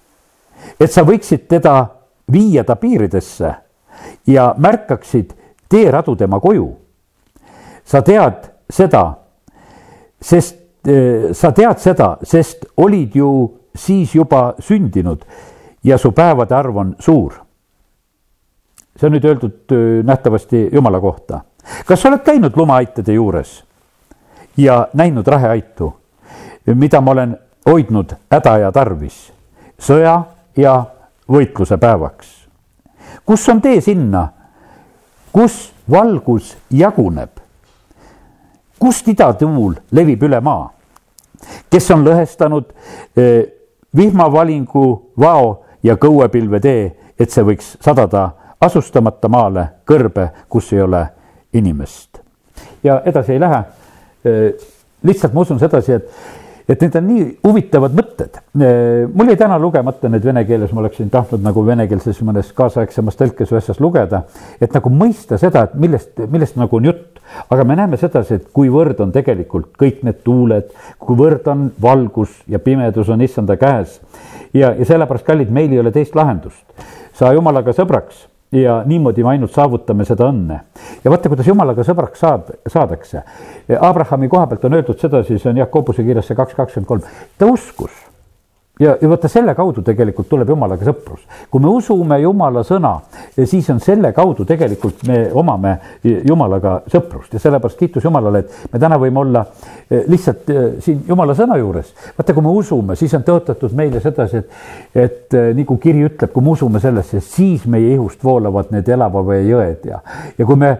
et sa võiksid teda viia ta piiridesse ja märkaksid teeradu tema koju. sa tead seda, sest äh, sa tead seda, sest olid ju siis juba sündinud ja su päevade arv on suur. See on nüüd öeldud äh, nähtavasti Jumala kohta. kas sa oled käinud lumaaitade juures ja näinud raheaitu, mida ma olen hoidnud häda ja tarvis, sõja ja võitluse päevaks? kus on tee sinna, kus valgus jaguneb? kust idatuul levib üle maa? kes on lõhestanud vihmavalingu vao ja kõuepilve tee, et see võiks sadada asustamata maale kõrbe, kus ei ole inimest. ja edasi ei lähe. Lihtsalt ma usun sedasi, et et need on nii huvitavad mõtted. mul jäi täna lugemata need vene keeles, ma oleksin tahtnud nagu venekeelses mõnes kaasaegsemas tõlkes või asjas lugeda, et nagu mõista seda, et millest, millest nagu on jutt. aga me näeme sedasi, et kuivõrd on tegelikult kõik need tuuled, kuivõrd on valgus ja pimedus on issanda käes. ja, ja sellepärast, kallid, meil ei ole teist lahendust. saa jumalaga sõbraks ja niimoodi me ainult saavutame seda õnne. ja vaata, kuidas jumalaga sõbraks saad, saadakse. Abrahami koha pealt on öeldud sedasi, see on Jakobuse kirjas see kaks kakskümmend kolm, ta uskus ja, ja vaata selle kaudu tegelikult tuleb jumalaga sõprus. kui me usume jumala sõna, siis on selle kaudu tegelikult me omame jumalaga sõprust ja sellepärast kiitus Jumalale, et me täna võime olla eh, lihtsalt eh, siin jumala sõna juures. vaata, kui me usume, siis on tõotatud meile sedasi, et, et nagu kiri ütleb, kui me usume sellesse, siis meie ihust voolavad need elava vee jõed ja, ja kui me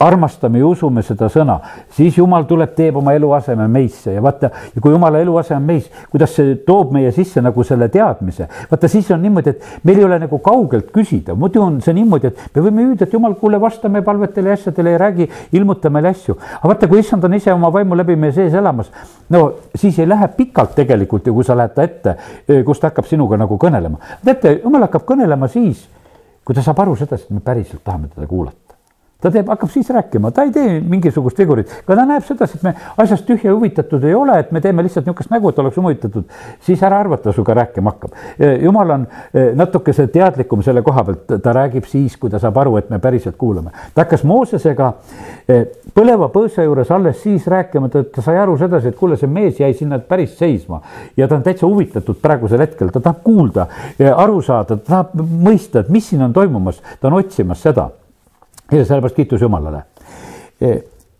armastame ja usume seda sõna, siis Jumal tuleb, teeb oma eluaseme meisse ja vaata, kui Jumala eluase on meis, kuidas see toob meie sisse nagu selle teadmise. vaata, siis on niimoodi, et meil ei ole nagu kaugelt küsida, muidu on see niimoodi, et me võime hüüda, et jumal, kuule, vasta meie palvetele ja asjadele ja räägi, ilmuta meile asju. aga vaata, kui issand on ise oma vaimu läbi meie sees elamas, no siis ei lähe pikalt tegelikult ju, kui sa lähed ta ette, kus ta hakkab sinuga nagu kõnelema. teate, jumal hakkab kõnelema siis, kui ta saab aru sedasi, et me päriselt tahame teda kuulata ta teeb, hakkab siis rääkima, ta ei tee mingisugust vigurit, aga ta näeb sedasi, et me asjast tühja huvitatud ei ole, et me teeme lihtsalt niisugust nägu, et oleks huvitatud, siis ära arva, et ta sinuga rääkima hakkab. jumal on eh, natukese teadlikum selle koha pealt, ta räägib siis, kui ta saab aru, et me päriselt kuulame. ta hakkas Moosesega eh, põleva põõsa juures alles siis rääkima, ta, ta sai aru sedasi, et kuule, see mees jäi sinna päris seisma. Ja ta on täitsa huvitatud praegusel hetkel, ta tahab kuulda, aru saada, ta tahab mõista, et mis siin on toimumas, ta on otsimas seda ja sellepärast kiitus Jumalale.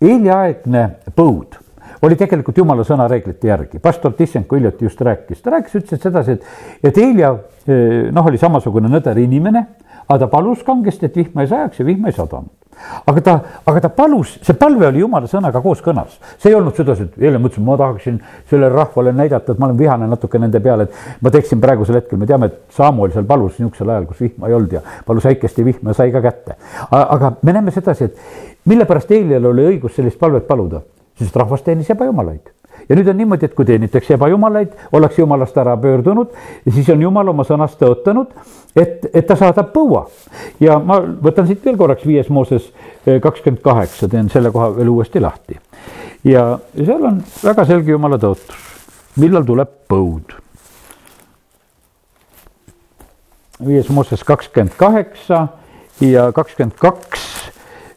Eeliaegne põud oli tegelikult Jumala sõna reeglite järgi, pastor Tissenko hiljuti just rääkis, ta rääkis, ütles sedasi, et, et Eelia noh, oli samasugune nõder inimene, aga ta palus kangesti, et vihma ei sajaks ja vihma ei sadanud aga ta, aga ta palus, see palve oli jumala sõnaga kooskõnas. see ei olnud sedasi, et eile mõtlesin, ma tahaksin sellele rahvale näidata, et ma olen vihane natuke nende peale, et ma teeksin praegusel hetkel, me teame, et Samuel seal palus niisugusel ajal, kus vihma ei olnud ja palus väikesti vihma ja sai ka kätte. aga me näeme sedasi, et mille pärast Eelial oli õigus sellist palvet paluda, sest rahvas teenis ebajumalaid ja nüüd on niimoodi, et kui teenitakse ebajumalaid, ollakse jumalast ära pöördunud siis on jumal oma sõnast tõotanud, et, et ta saadab põua. ja ma võtan siit veel korraks viies Mooses eh, kakskümmend kaheksa, teen selle koha veel uuesti lahti. ja seal on väga selge jumala tõotus, millal tuleb põud. viies Mooses kakskümmend kaheksa ja kakskümmend kaks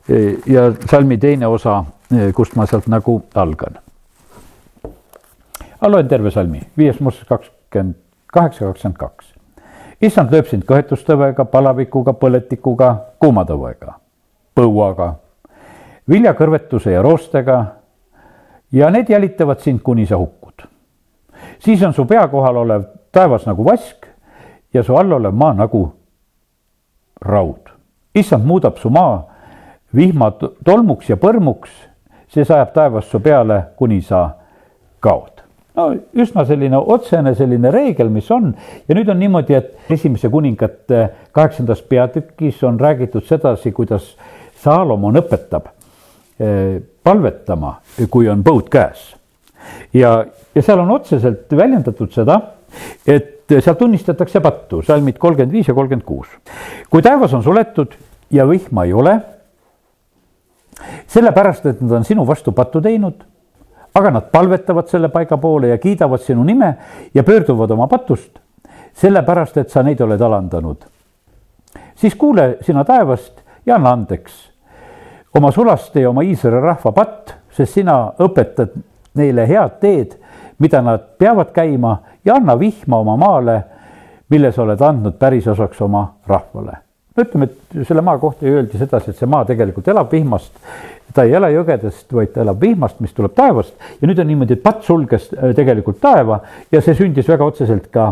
eh, ja salmi teine osa, eh, kust ma sealt nagu algan ma loen terve salmi, viies Mooses kakskümmend kaheksa, kakskümmend kaks. issand lööb sind kõhetustõvega, palavikuga, põletikuga, kuumatõvega, põuaga, viljakõrvetuse ja roostega ja need jälitavad sind, kuni sa hukkud. siis on su pea kohal olev taevas nagu vask ja su all olev maa nagu raud. issand muudab su maa vihma tolmuks ja põrmuks, see sajab taevast su peale, kuni sa kaod no üsna selline otsene selline reegel, mis on ja nüüd on niimoodi, et esimese kuningate kaheksandas peatükis on räägitud sedasi, kuidas Saalomon õpetab eh, palvetama, kui on põud käes ja, ja seal on otseselt väljendatud seda, et seal tunnistatakse pattu, salmid kolmkümmend viis ja kolmkümmend kuus. kui taevas on suletud ja vihma ei ole, sellepärast, et nad on sinu vastu pattu teinud, aga nad palvetavad selle paiga poole ja kiidavad sinu nime ja pöörduvad oma patust, sellepärast et sa neid oled alandanud. siis kuule sina taevast ja anna andeks oma sulaste ja oma Iisraeli rahva patt, sest sina õpetad neile head teed, mida nad peavad käima ja anna vihma oma maale, mille sa oled andnud pärisosaks oma rahvale. No ütleme, et selle maa kohta öeldi sedasi, et see maa tegelikult elab vihmast, ta ei ela jõgedest, vaid ta elab vihmast, mis tuleb taevast ja nüüd on niimoodi, et patt sulges äh, tegelikult taeva ja see sündis väga otseselt ka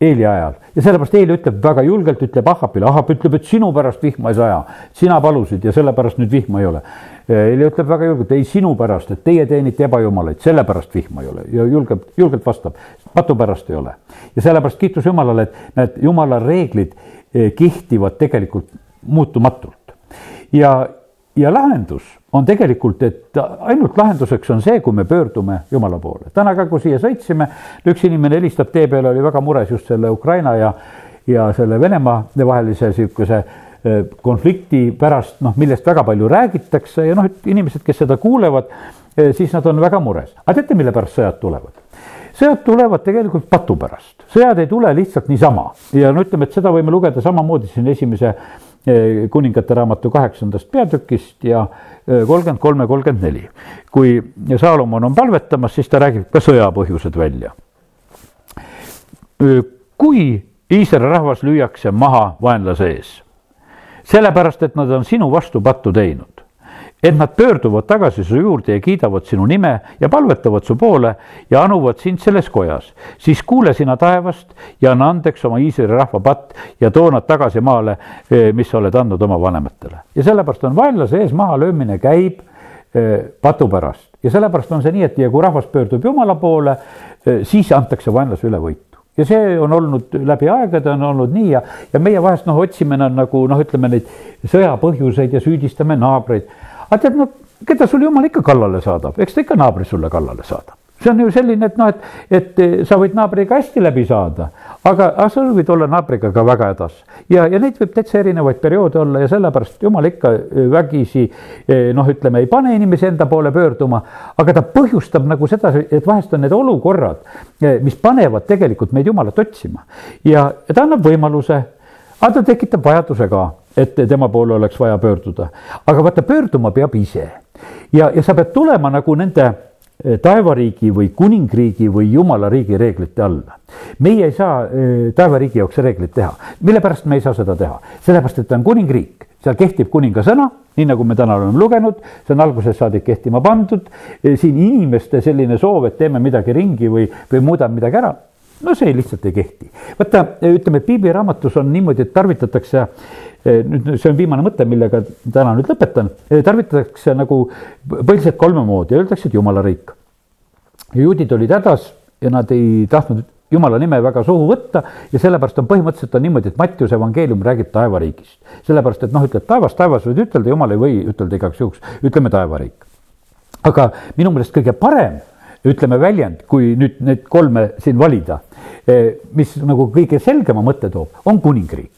Eeli ajal ja sellepärast Eeli ütleb väga julgelt, ütleb Ahapile, Ahap ütleb, et sinu pärast vihma ei saja, sina palusid ja sellepärast nüüd vihma ei ole. Eeli ütleb väga julgelt, ei sinu pärast, et teie teenite ebajumalaid, sellepärast vihma ei ole ja julgelt, julgelt vastab, patu pärast ei ole. ja sellepärast kiitus Jumalale, et need Jumala reeglid kehtivad tegelikult muutumatult ja, ja lahendus on tegelikult, et ainult lahenduseks on see, kui me pöördume Jumala poole. täna ka, kui siia sõitsime, üks inimene helistab tee peal, oli väga mures just selle Ukraina ja, ja selle Venemaa vahelise niisuguse e, konflikti pärast, noh, millest väga palju räägitakse ja noh, et inimesed, kes seda kuulevad, e, siis nad on väga mures. aga teate, mille pärast sõjad tulevad? Sõjad tulevad tegelikult patu pärast, sõjad ei tule lihtsalt niisama ja no ütleme, et seda võime lugeda samamoodi siin esimese e, kuningate raamatu kaheksandast peatükist ja kolmkümmend kolm ja kolmkümmend neli. kui Saalomon on palvetamas, siis ta räägib ka sõjapõhjused välja. kui Iisraeli rahvas lüüakse maha vaenlase ees, sellepärast et nad on sinu vastu pattu teinud et nad pöörduvad tagasi su juurde ja kiidavad sinu nime ja palvetavad su poole ja anuvad sind selles kojas, siis kuule sina taevast ja anna andeks oma Iisraeli rahva patt ja too nad tagasi maale, eh, mis sa oled andnud oma vanematele. ja sellepärast on vaenlase ees mahalöömine käib eh, patu pärast. Ja sellepärast on see nii, et ja kui rahvas pöördub Jumala poole, eh, siis antakse vaenlase üle võitu. Ja see on olnud läbi aegade on olnud nii ja, ja meie vahest noh, otsime nagu noh, ütleme neid sõjapõhjuseid ja süüdistame naabreid aga tead, no keda sul jumal ikka kallale saadab, eks ta ikka naabri sulle kallale saadab. See on ju selline, et noh, et, et sa võid naabriga hästi läbi saada, aga, aga sa võid olla naabriga ka väga hädas. ja, ja neid võib täitsa erinevaid perioode olla ja sellepärast jumal ikka eh, vägisi eh, noh, ütleme, ei pane inimesi enda poole pöörduma, aga ta põhjustab nagu seda, et vahest on need olukorrad, eh, mis panevad tegelikult meid jumalat otsima. Ja ta annab võimaluse, aga ta tekitab vajaduse ka et tema poole oleks vaja pöörduda. aga vaata, pöörduma peab ise ja, ja sa pead tulema nagu nende eh, taevariigi või kuningriigi või jumala riigi reeglite alla. meie ei saa eh, taevariigi jaoks reegleid teha, mille pärast me ei saa seda teha, sellepärast et ta on kuningriik, seal kehtib kuninga sõna, nii nagu me täna oleme lugenud, see on algusest saadik kehtima pandud. Eh, siin inimeste selline soov, et teeme midagi ringi või, või muudame midagi ära, no see lihtsalt ei kehti. vaata, ütleme, piibliraamatus on niimoodi, et tarvitatakse nüüd see on viimane mõte, millega täna nüüd lõpetan, eh, tarvitatakse nagu põhiliselt kolme moodi, öeldakse, et jumala riik. juudid olid hädas ja nad ei tahtnud jumala nime väga suhu võtta ja sellepärast on põhimõtteliselt on niimoodi, et Mattiuse evangeelium räägib taevariigist. sellepärast, et noh, ütled taevas, taevas võid ütelda, jumal ei või ütelda igaks juhuks, ütleme taevariik. aga minu meelest kõige parem ütleme väljend, kui nüüd need kolme siin valida, eh, mis nagu kõige selgema mõtte toob, on kuningriik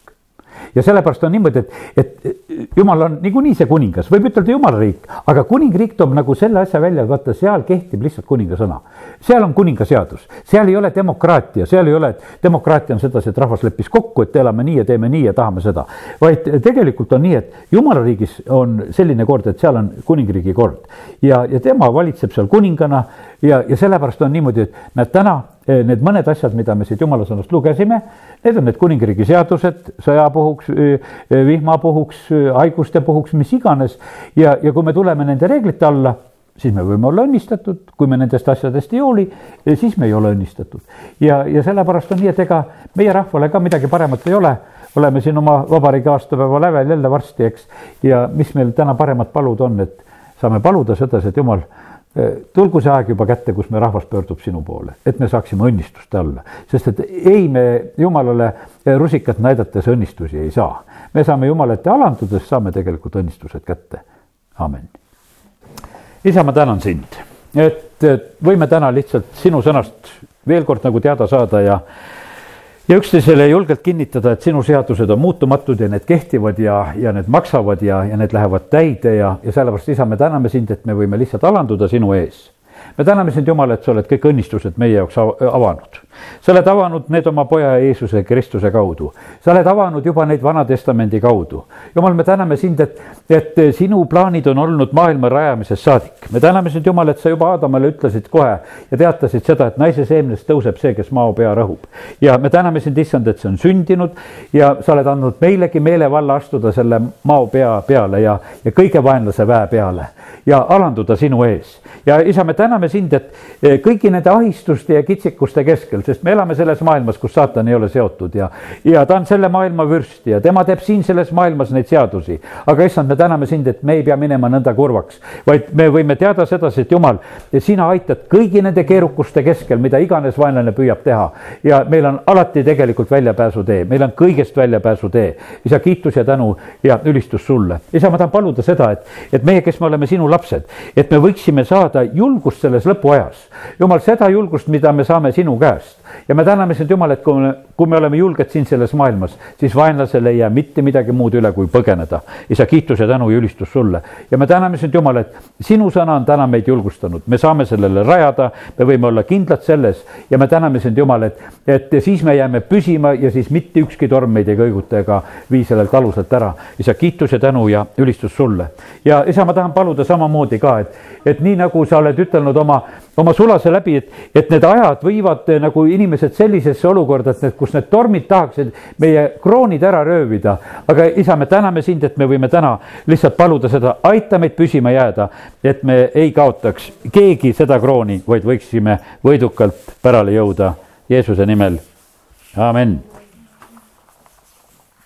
ja sellepärast on niimoodi, et, et jumal on niikuinii see kuningas, võib ütelda jumala riik, aga kuningriik toob nagu selle asja välja, vaata seal kehtib lihtsalt kuninga sõna. seal on kuninga seadus, seal ei ole demokraatia, seal ei ole, et demokraatia on sedasi, et rahvas leppis kokku, et elame nii ja teeme nii ja tahame seda. vaid tegelikult on nii, et jumala riigis on selline kord, et seal on kuningriigi kord ja, ja tema valitseb seal kuningana ja, ja sellepärast on niimoodi, et näed täna need mõned asjad, mida me siit jumala sõnast lugesime, need on need kuningriigi seadused sõja puhuks, eh, eh, vihma puhuks, haiguste puhuks, mis iganes. ja, ja kui me tuleme nende reeglite alla, siis me võime olla õnnistatud, kui me nendest asjadest ei hooli, siis me ei ole õnnistatud. ja, ja sellepärast on nii, et ega meie rahvale ka midagi paremat ei ole oleme siin oma vabariigi aastapäeva lävel jälle varsti, eks, ja mis meil täna paremat paluda on, et saame paluda sedasi, et jumal Eh, tulgu see aeg juba kätte, kus me rahvas pöördub sinu poole, et me saaksime õnnistuste alla, sest et ei me jumalale eh, rusikat näidates õnnistusi ei saa. me saame jumala ette alandudes, saame tegelikult õnnistused kätte. amin. isa, ma tänan sind, et võime täna lihtsalt sinu sõnast veel kord nagu teada saada ja ja üksteisele julgelt kinnitada, et sinu seadused on muutumatud ja need kehtivad ja, ja need maksavad ja, ja need lähevad täide ja, ja sellepärast, isa, me täname sind, et me võime lihtsalt alanduda sinu ees me täname sind, Jumal, et sa oled kõik õnnistused meie jaoks avanud. Sa oled avanud need oma poja Jeesuse Kristuse kaudu. sa oled avanud juba neid Vana-testamendi kaudu. Jumal, me täname sind, et, et sinu plaanid on olnud maailma rajamisest saadik. me täname sind, Jumal, et sa juba Aadamale ütlesid kohe ja teatasid seda, et naise seemnest tõuseb see, kes mao pea rõhub. ja me täname sind, issand, et see on sündinud ja sa oled andnud meilegi meelevalla astuda selle mao pea peale ja, ja kõige vaenlase väe peale ja alanduda sinu ees. ja isa, me täname sind, et eh, kõigi nende ahistuste ja kitsikuste keskel, sest me elame selles maailmas, kus saatan ei ole seotud ja, ja ta on selle maailma vürst ja tema teeb siin selles maailmas neid seadusi. aga issand, me täname sind, et me ei pea minema nõnda kurvaks, vaid me võime teada sedasi, et jumal, sina aitad kõigi nende keerukuste keskel, mida iganes vaenlane püüab teha. ja meil on alati tegelikult väljapääsutee, meil on kõigest väljapääsutee. isa, kiitus ja tänu ja ülistus sulle. isa, ma tahan paluda seda, et, et meie, kes me oleme sinu lapsed, et me võiksime saada julgust selles lõpuajas. jumal, seda julgust, mida me saame sinu käest ja me täname sind, Jumal, et kui me, kui me oleme julged siin selles maailmas, siis vaenlasel ei jää mitte midagi muud üle, kui põgeneda. isa, kiitus ja tänu ja ülistus sulle. ja me täname sind, Jumal, et sinu sõna on täna meid julgustanud, me saame sellele rajada, me võime olla kindlad selles ja me täname sind, Jumal, et, et siis me jääme püsima ja siis mitte ükski torm meid ei kõiguta ega vii sellelt aluselt ära. isa, kiitus ja tänu ja ülistus sulle. ja isa, ma tahan paluda samamoodi ka, et, et nii nagu sa oled ütelnud oma, oma sulase läbi, et, et need ajad viivad nagu inimesed sellisesse olukorda, et need, kus need tormid tahaksid meie kroonid ära röövida. aga isa, me täname sind, et me võime täna lihtsalt paluda seda, aita meid püsima jääda, et me ei kaotaks keegi seda krooni, vaid võiksime võidukalt pärale jõuda Jeesuse nimel, amin